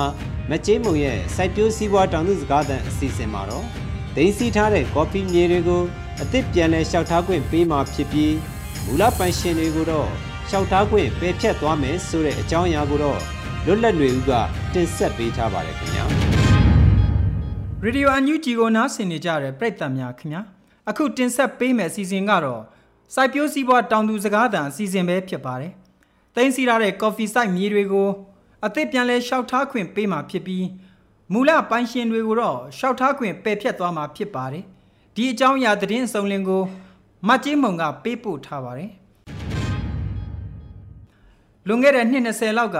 မကျင်းမုံရဲ့စိုက်ပျိုးစည်းပွားတောင်သူစကားသံအစီအစဉ်မှာတော့ဒိန်းစီထားတဲ့ကော်ဖီမြေတွေကိုအသစ်ပြန်လဲလျှောက်ထားခွင့်ပေးမှာဖြစ်ပြီး မူလပိုင်ရှင်တွေကိုတော့လျှောက်ထားခွင့်ပယ်ဖြတ်သွားမယ်ဆိုတဲ့အကြောင်းအရာကိုတော့လွတ်လပ်တွေဦးကတင်ဆက်ပေးထားပါတယ်ခင်ဗျာရေဒီယိုအန်ယူဂျီကိုနားဆင်နေကြတဲ့ပရိသတ်များခင်ဗျာအခုတင်ဆက်ပေးမယ့်အစီအစဉ်ကတော့စိုက်ပျိုးစည်းပွားတောင်သူစကားသံအစီအစဉ်ပဲဖြစ်ပါတယ်။တင်းစီရတဲ့ကော်ဖီစိုက်မြေတွေကိုအသစ်ပြန်လဲလျှောက်ထားခွင့်ပေးမှာဖြစ်ပြီးမူလပိုင်ရှင်တွေကိုတော့လျှောက်ထားခွင့်ပယ်ဖြတ်သွားမှာဖြစ်ပါတယ်။ဒီအကြောင်းအရာသတင်းအစုံလင်ကို မတ်ကြီးမုံကပေးပို့ထားပါတယ်။လွန်ခဲ့တဲ့နှစ်20လောက်က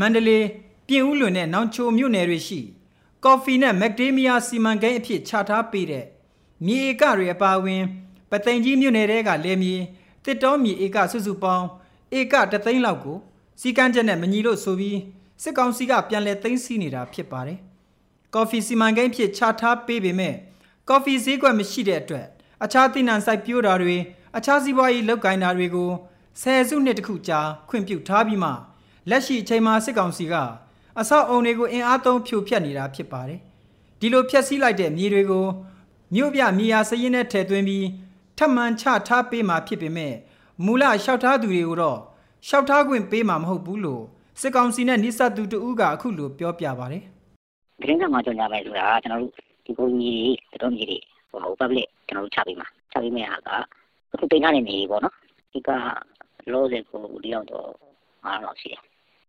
မန္တလေးပြင်ဦးလွင်နဲ့နောင်ချိုမြို့နယ်တွေရှိ ကော်ဖီနဲ့မက်ဒေးမီးယားစီမံကိန်းအဖြစ်ချထားပေးတဲ့မြေဧကတွေအပါအဝင်ပသိမ်ကြီးမြို့နယ်တဲကလယ်မြေတစ်တောမြေဧကစုစုပေါင်းဧကတသိန်းလောက်ကိုစီကန်းချက်နဲ့မညီလို့ဆိုပြီးစစ်ကောင်စီကပြန်လည်သိမ်းဆည်းနေတာဖြစ်ပါတယ်။ကော်ဖီစီမံကိန်းဖြစ်ချထားပေးပေမဲ့ကော်ဖီဈေးကွက်မရှိတဲ့အတွက် အခြားသီးနှံစိုက်ပျိုးတာတွေအခြားစီးပွားရေးလုပ်ကိုင်တာတွေကိုဆယ်စုနှစ်တခုကြာခွင့်ပြုထားပြီးမှလက်ရှိအချိန်မှာစစ်ကောင်စီကအဆောက်အုံတွေကိုအင်အားသုံးဖြိုဖျက်နေတာဖြစ်ပါတယ်။ဒီလိုဖျက်ဆီးလိုက်တဲ့မြေတွေကိုမြို့ပြမြေယာစရင်နဲ့ထည့်သွင်းပြီးထပ်မံချထားပေးမှာဖြစ်ပေမဲ့မူလလျှောက်ထားသူတွေကိုတော့လျှောက်ထားခွင့်ပေးမှာမဟုတ်ဘူးလို့စစ်ကောင်စီနဲ့နှိစက်သူတဦးကအခုလိုပြောပြပါတယ်။ဒရင်ကမှကြော်ညာပဲဆိုတာကျွန်တော်တို့ဒီပုံကြီးတွေတော်ကြီးတွေ ဟို public ကျွန်တော်တို့ချပေးမှာချပေးမယ့်ဟာကအခုတင်ထားနေနေပေါ့နော်ဒီကလောဆယ်ကိုဒီအောင်တော့အားတော့ရှိတယ်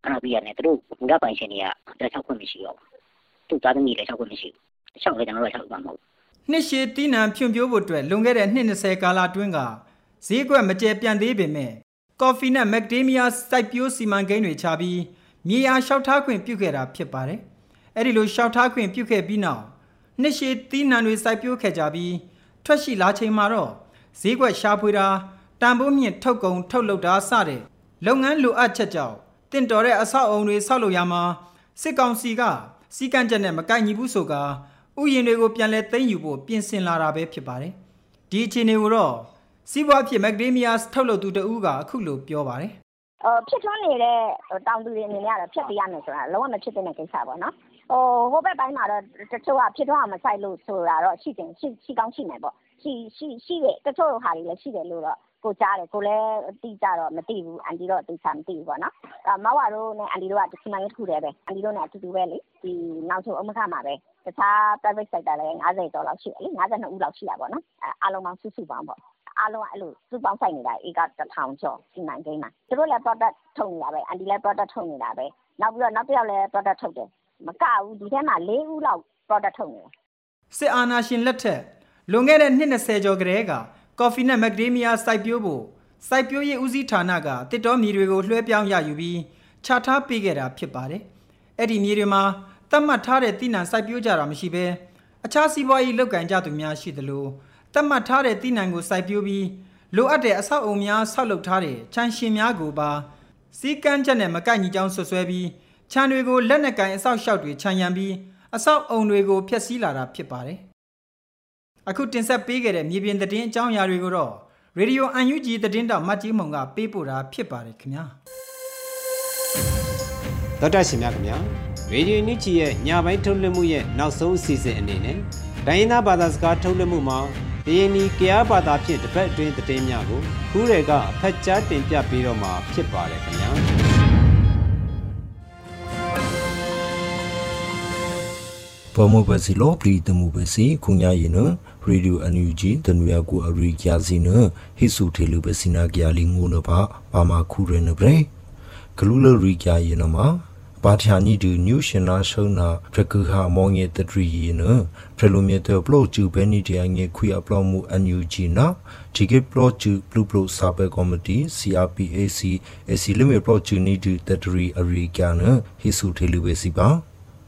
အဲ့တော့ပြီးရတယ်သူတို့ဘူရပိုင်ရှင်တွေကတက်ချောက်ခွင့်မရှိတော့ဘူးသူသားသမီးလည်းချောက်ခွင့်မရှိဘူးချောက်လည်းကျွန်တော်တို့ချောက်မှာမဟုတ်နှစ်ရှည်တီးနှံဖြွံ့ဖြိုးဖို့အတွက်လွန်ခဲ့တဲ့နှစ်20ကာလအတွင်းကဈေးကွက်မကျပြန့်သေးပေမဲ့ကော်ဖီနဲ့မက်ဒေးမီးယားစိုက်ပျိုးစီမံကိန်းတွေချပြီးမြေယာလျှောက်ထားခွင့်ပြုခဲ့တာဖြစ်ပါတယ်။အဲ့ဒီလိုလျှောက်ထားခွင့်ပြုခဲ့ပြီးနောက် နှစ်ရှည်တီးနှံတွေစိုက်ပျိုးခဲ့ကြပြီးထွက်ရှိလာချိန်မှာတော့ဈေးကွက်ရှာဖွေတာတန်ဖိုးမြင့်ထုတ်ကုန်ထုတ်လုပ်တာစတဲ့လုပ်ငန်းလိုအပ်ချက်ကြောင့်တင့်တော်တဲ့အဆောက်အုံတွေဆောက်လုပ်ရမှာစစ်ကောင်စီကစီကန့်ချက်နဲ့မကိုက်ညီဘူးဆိုကဥယျာဉ်တွေကိုပြန်လဲသိမ်းယူဖို့ပြင်ဆင်လာတာပဲဖြစ်ပါတယ်။ဒီအခြေအနေကိုတော့စီးပွားဖြစ်မက်ဒေးမီယာထုတ်လုပ်သူတဦးကအခုလိုပြောပါတယ်။အော် ဖြစ်ထွန်းနေတဲ့တောင်သူတွေအနေနဲ့ကတော့ဖြတ်ပေးရမယ်ဆိုတာလုံးဝမဖြစ်တဲ့ကိစ္စပေါ့နော်။ဟိုဟိုဘက်ပိုင်းမှာတော့တချို့ကဖြစ်ထွန်းအောင်မဆိုင်လို့ဆိုတာတော့ရှိတယ်ရှိရှိကောင်းရှိနေပေါ့။ရှိရှိရှိတဲ့တချို့ဟာတွေလည်းရှိတယ်လို့တော့ကိုကြားတယ်ကိုလည်းတိကျတော့မသိဘူးအန်တီတော့တိကျမသိဘူးပေါ့နော်အဲမဝါတို့နဲ့အန်တီတို့ကတခုမှတစ်ခုတည်းပဲအန်တီတို့နဲ့အတူတူပဲလေဒီနောက်ဆုံးအမခမှာပဲတခြား private sector လည်း90ကျော်လောက်ရှိတယ်လေ52ဦးလောက်ရှိတာပေါ့နော်အဲအားလုံးပေါင်းစုစုပေါင်းပေါ့ အားလုံးအဲ့လိုစုပေါင်းဆိုင်နေတာဧက1000ကျော်စီမံကိန်းမှာသူတို့လည်း product ထုတ်နေတာပဲအန်တီလည်း product ထုတ်နေတာပဲနောက်ပြီးတော့နောက်တစ်ယောက်လည်း product ထုတ်တယ်မကဘူးဒီထဲမှာ၄ဦးလောက် product ထုတ်နေတယ်စစ်အာဏာရှင်လက်ထက်လွန်ခဲ့တဲ့နှစ်20ကျော်ကတည်းကကော်ဖီနဲ့မက်ဂဒေးမီးယားစိုက်ပျိုးဖို့စိုက်ပျိုးရေးဦးစီးဌာနကတစ်တော်မြေတွေကိုလွှဲပြောင်းရယူပြီးချထားပေးခဲ့တာဖြစ်ပါတယ်။အဲ့ဒီမြေတွေမှာတတ်မှတ်ထားတဲ့တိနံစိုက်ပျိုးကြတာမရှိဘဲအခြားစီးပွားရေးလုပ်ကင်ကြသူများရှိသလို တတ်မှတ်ထားတဲ့တိနံကိုစိုက်ပျိုးပြီးလိုအပ်တဲ့အဆောက်အုံများဆောက်လုပ်ထားတဲ့ခြံရှင်များကိုပါစီကန်းချက်နဲ့မကိုက်ညီကြောင်းဆွဆွဲပြီးခြံတွေကိုလက်နက်ကင်အဆောက်အအုံတွေခြံရံပြီးအဆောက်အုံတွေကိုဖျက်ဆီးလာတာဖြစ်ပါတယ်။အခုတင်ဆက်ပေးခဲ့တဲ့မြေပြင်သတင်းအကြောင်းအရာတွေကိုတော့ရေဒီယို UNG သတင်းတောက်မတ်ကြီးမုံကပေးပို့တာဖြစ်ပါတယ်ခင်ဗျာဒေါက်တာရှင်များခင်ဗျာရေဒီယိုညချီရဲ့ညပိုင်းထုတ်လွှင့်မှုရဲ့နောက်ဆုံးအစီအစဉ်အနေနဲ့ဒိုင်းနာဘာသာစကားထုတ်လွှင့်မှုမှာ ဒီယနီကရားဘာသာဖြင့်တပတ်အတွင်းသတင်းများကိုခူးတွေကဖတ်ကြားတင်ပြပေးတော့မှာဖြစ်ပါတယ်ခင်ဗျာဘောမဘစီလိုပရီတမှုဘစီခုညာရင်နရေဒီယိုအန်ယူဂျီတနူယာကူအရိကျစီနဟိစုထေလူဘစီနာကြလီငုံနဘာဘာမခုရနဘရေဂလူလရိကျရင်နမှာ ပါထယာနီဒူနျူရှင်နာရှုံနာဒရကူဟာမောင်ရဲ့တထရီရင်နဖရလိုမြတ်ပလော့ကျူဘဲနီတယာငေခွေအပလော့မှုအန်ယူဂျီနာဂျီကေပလော့ကျူဘလူးပလော့စာပဲကော်မတီ CRPAC AC လိမီပလော့ကျူနီဒူတထရီအရိကျနဟိစုထေလူဘစီပါ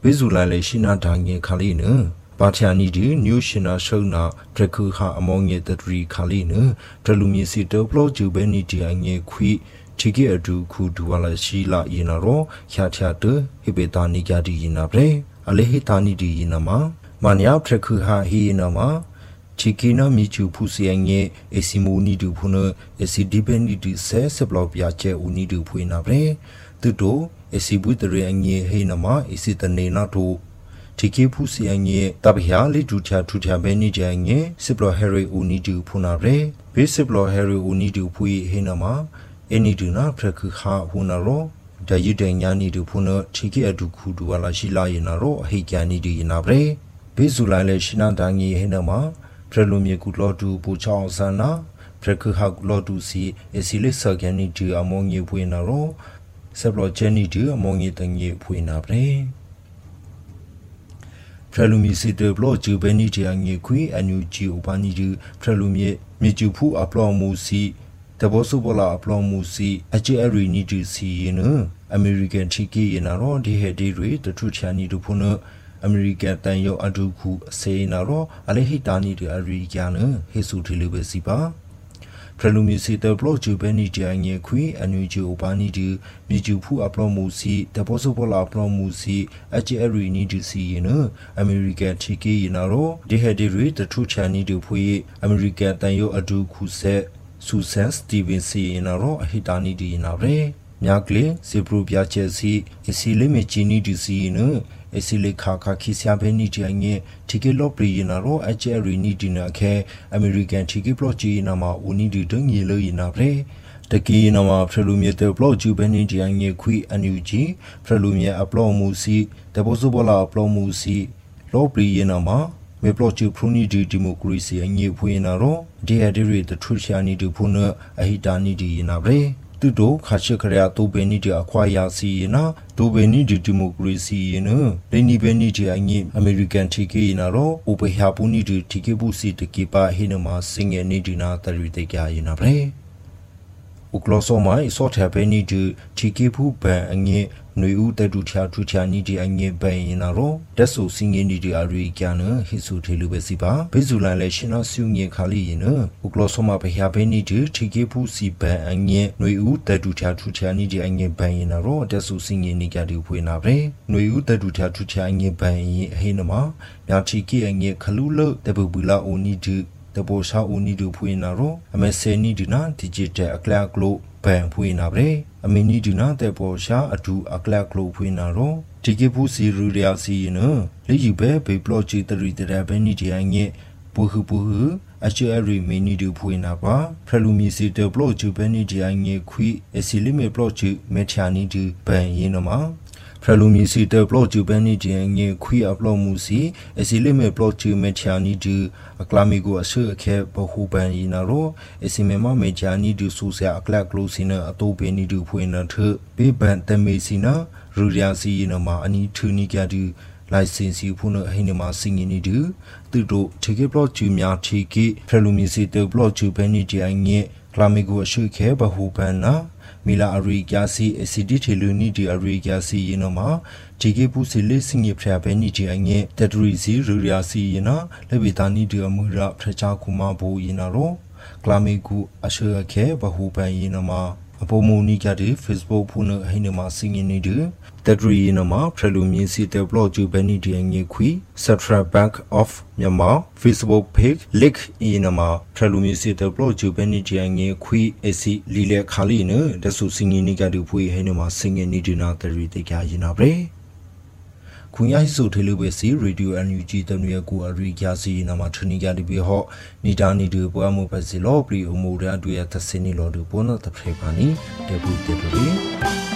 ဝိဇူလိုက်လေရှိနာဒါငင်ခါလီနပါချာနီဒီနျူရှင်နာရှုံနာဒရခုဟာအမောင်ငယ်တထရီခါလီနဒလူမီစီတောပလောဂျူဘဲနီတီအငယ်ခွီ ချီကီအဒူခုဒူဝလာရှိလာယနာရောချာချာတဟိပေတာနီကြဒီယနာပရေအလေဟိတာနီဒီယနာမမန်ယာဒရခုဟာဟီယနာမချီကီနာမီချူဖူစီယန်ရဲ့အစီမိုနီဒူဖုနအစီဒီပန်ဒီဆဲဆဘလောက်ပြချဲဦးနီဒူဖွေနာပဲသူတို့အစီဘူးတရအငေဟေနမအစီတနေနာတို့တီကေဖူစီအငေတဘယာလီဒူချာထူချာဘဲနီကြငေဆဘလဟရီဦးနီဒူဖုနာပဲဘေးဆဘလဟရီဦးနီဒူဖွေဟေနမ အနီဒူနာဖရခခဟူနာရောဒါယူတဲ့ညာနီဒူဖုနတီကေအဒူခုဒူဝလာရှိလာရင်နာရောအဟိကန်နီဒီနာပဲဘေးဇူလိုက်လေရှိနာတန်ငေဟေနမဖရလူမြေကူလော်တူပူချောင်းဆန္နာဖရခခကူလော်တူစီအစီလိဆာကန်နီဒီအမောငေဖွေနာရောဆဘလချန်နီဒီအမောငေတငေဖွေနာပဲဖရလူမီစီတဘလဂျူဘနီတီအငေခွေအန်ယူဂျီအိုပါနီဒီဖရလူမြေမြေကျူဖူအပလောမူစီ တဘောစုပလာအပလောမူစီအချီအရီနီတီစီယနအမေရိကန်ချီကီယနာရောဒီဟက်ဒီရီတထူချာနီဒူဖုနအမေရိကန်တန်ယောအဒုခုအစေနာရောအလေဟိတာနီဒီအရီကျန်ဟေဆူတီလူပဲစီပါဖရလူမီစီတဘလော့ဂျူဘဲနီတီအငေခွေအနူဂျူဘာနီဒီမီဂျူဖူအပလောမူစီတဘောဆူပလာအပလောမူစီအချီအရီနီဒီစီယနအမေရိကန်ချီကီယနာရောဒီဟက်ဒီရီတထူချာနီဒီဖွေအမေရိကန်တန်ယောအဒုခုဆက် ဆူဆန်စတီဗင်စီယနာရောအဟိတာနီဒီနာရဲမြကလေစီပရူပြချက်စီအစီလိမီချီနီဒီစီနအစီလေခါခါခိစယာဘဲနီတီအငဲတီကေလော့ပရီနာရောအချယ်ရီနီဒီနာခဲအမေရိကန်တီကေပလော့ဂျီနာမှာဦးနီဒီတငီလို့ရနာပဲတကီနမှာဖရလူမြေတဲ့ဘလော့ဂျူဘဲနီတီအငဲခွီအန်ယူဂျီဖရလူမြေအပလော့မူစီတဘောစုဘလာအပလော့မူစီလော့ပရီနာမှာ မေပလော့ချူဖရူနီဒီဒီမိုကရေစီအငြိဖွေးနာရောဒီအဒီရီတထရချာနီဒီဖုနအဟိတာနီဒီနာဗရေသူတို့ခါချခရယာတူဘဲနီဒီအခွာယာစီနာဒူဘဲနီဒီဒီမိုကရေစီနလေနီဘဲနီဒီအငိအမေရိကန်တီကေနာရောဥပဟပူနီဒီတီကေဘူးစီတကေပါဟိနမစင်ငယ်နီဒီနာတရီတေကြယနာဗရေ ဥကလောဆောမိုင်ဆော့ထဘဲနီဒီတီကေဘူးဘန်အငိနွေဦးတတူချာထူချာနီဒီအငေပိုင်ရင်တော့တက်ဆူစင်းငင်းဒီဒီအရီကျန်ဟိဆူထေလူပဲစီပါဘေဇူလန်လဲရှင်နာဆူငင်ခါလီရင်နဥကလောဆမဘဟဘဲနီဒီထီကေဖူစီပန်အငေနွေဦးတတူချာထူချာနီဒီအငေပိုင်ရင်တော့တက်ဆူစင်းငင်းနီကြဒီဖွေနာပဲနွေဦးတတူချာထူချာအငေပိုင်ရင်ဟိနမမြာချီကေအငေခလူလတပူပူလာအိုနီဒီ တဘောရှာဦးနီဒူဖွေနာရောအမေဆေနီဒီနာဒီဂျစ်တယ်အကလကလိုဘန်ဖွေနာဗရေအမီနီဒီနာတဲ့ဘောရှာအဒူအကလကလိုဖွေနာရောဒီကေဖူစီရူရယာစီနလေယူပဲဘေဘလော့ချီတရီတရဘဲနီဒီအငဲဘူဟူဘူဟူအချယ်ရီမီနီဒူဖွေနာပါဖရလူမီစီတဲ့ဘလော့ချီဘဲနီဒီအငဲခွီအစီလီမေဘလော့ချီမေချာနီဒီဘန်ရင်နမှာ ဖရလူမီစီတဲ့ဘလော့ဂျူဘန်နီဂျင်ငေခွီအပလော့မှုစီအစီလိမေဘလော့ဂျူမေချာနီဒီအကလာမီကိုအဆွေအခဲဘဟုပန်ဤနာရောအစီမေမမေချာနီဒီဆူဆာအကလကလိုစီနာအတိုးပေနီဒီဖွေနာထဘေဘန်တမေစီနာရူရာစီနာမအနီထူနီကြဒီ license ဖုန်ဟိနေမှာစင်ငင်းနေတူ သူတို့ ticket block ဂျူများထီကိဖရလူမီစီတဲ့ block ဂျူဘန်နီဂျင်ငေကလာမီကိုအဆွေခဲဘဟုပန်နာမီလာအရီကျာစီအစီဒီထေလူနီဒီအရီကျာစီရင်တော့မှာဂျီကေပူစီလေးစင်ရဖရဘဲနီဒီအငဲတတရီစီရူရာစီရင်နာလေဗီတာနီဒီအမူရာဖရချာကူမဘူရင်နာရောကလာမီကူအရှေခဲဘဟူပန်ရင်တော့မှာအပေါ်မူနီကတဲ့ Facebook ဖုန်းဟိနေမှာစင်ရင်နေတယ် တဒရီနမှာဖရလူမြင်းစီတဲ့ blog ဂျူဘန်နီဒီငေခွီ Central Bank of Myanmar Facebook page link အင်းနမှာဖရလူမြင်းစီတဲ့ blog ဂျူဘန်နီဒီငေခွီအစီလီလေခါလီနဒဆူစင်ငင်းနီကတူဖွေဟဲနမှာစင်ငင်းနီဒီနာတရီတေကြရင်နာပဲခွန်ရိုက်ဆိုထေလူပဲစီရေဒီယို NUG တနွေကိုအရိကျစီနာမှာထနီကြဒီဘေဟော့နီတာနီဒီပွားမှုပဲစီလောပရီအမှုရအတွေ့အသစင်းနီလောဒူပေါ်နတဖရေပါနီတေဘူးတေပရီ